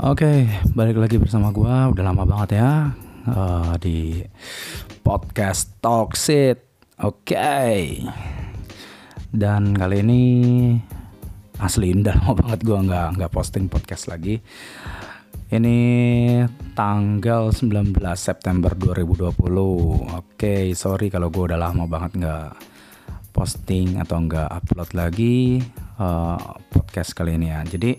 Oke, balik lagi bersama gua. Udah lama banget ya uh, di podcast Talksit. Oke. Dan kali ini asli udah lama banget gua nggak nggak posting podcast lagi. Ini tanggal 19 September 2020. Oke, sorry kalau gua udah lama banget nggak posting atau nggak upload lagi uh, podcast kali ini ya. Jadi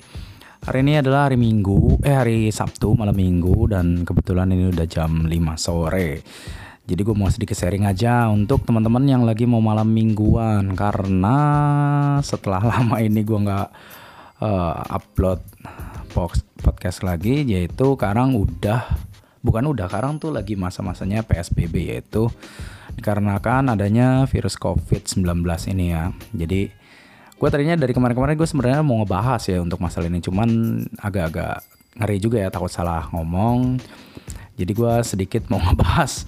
Hari ini adalah hari Minggu, eh hari Sabtu malam Minggu dan kebetulan ini udah jam 5 sore. Jadi gue mau sedikit sharing aja untuk teman-teman yang lagi mau malam mingguan karena setelah lama ini gue nggak uh, upload podcast lagi yaitu sekarang udah bukan udah sekarang tuh lagi masa-masanya PSBB yaitu dikarenakan adanya virus COVID-19 ini ya. Jadi gue tadinya dari kemarin-kemarin gue sebenarnya mau ngebahas ya untuk masalah ini. Cuman agak-agak ngeri juga ya takut salah ngomong. Jadi gue sedikit mau ngebahas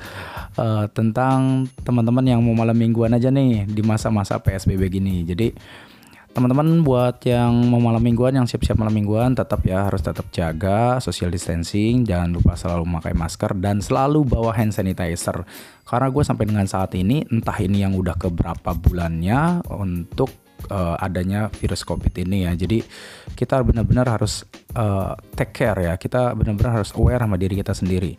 uh, tentang teman-teman yang mau malam mingguan aja nih di masa-masa PSBB gini. Jadi teman-teman buat yang mau malam mingguan yang siap-siap malam mingguan tetap ya harus tetap jaga social distancing. Jangan lupa selalu memakai masker dan selalu bawa hand sanitizer. Karena gue sampai dengan saat ini entah ini yang udah keberapa bulannya untuk uh, adanya virus COVID ini ya. Jadi kita benar-benar harus uh, take care ya. Kita benar-benar harus aware sama diri kita sendiri.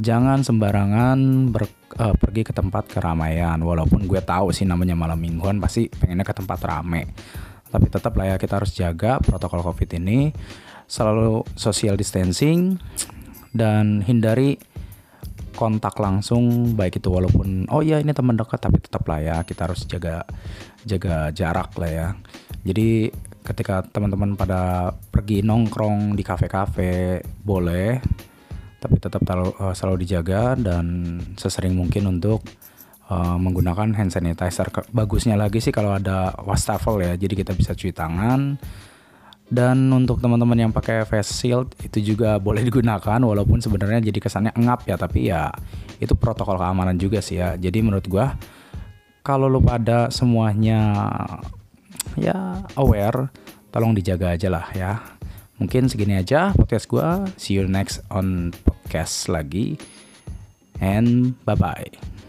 Jangan sembarangan ber, uh, pergi ke tempat keramaian. Walaupun gue tahu sih namanya malam mingguan pasti pengennya ke tempat rame. Tapi tetap lah ya kita harus jaga protokol COVID ini. Selalu social distancing dan hindari kontak langsung baik itu walaupun oh ya ini teman dekat tapi tetap lah ya kita harus jaga jaga jarak lah ya. Jadi ketika teman-teman pada pergi nongkrong di kafe-kafe boleh tapi tetap selalu, uh, selalu dijaga dan sesering mungkin untuk uh, menggunakan hand sanitizer. Bagusnya lagi sih kalau ada wastafel ya jadi kita bisa cuci tangan dan untuk teman-teman yang pakai face shield itu juga boleh digunakan walaupun sebenarnya jadi kesannya engap ya tapi ya itu protokol keamanan juga sih ya. Jadi menurut gua kalau lu pada semuanya ya aware tolong dijaga aja lah ya. Mungkin segini aja podcast gua. See you next on podcast lagi. And bye bye.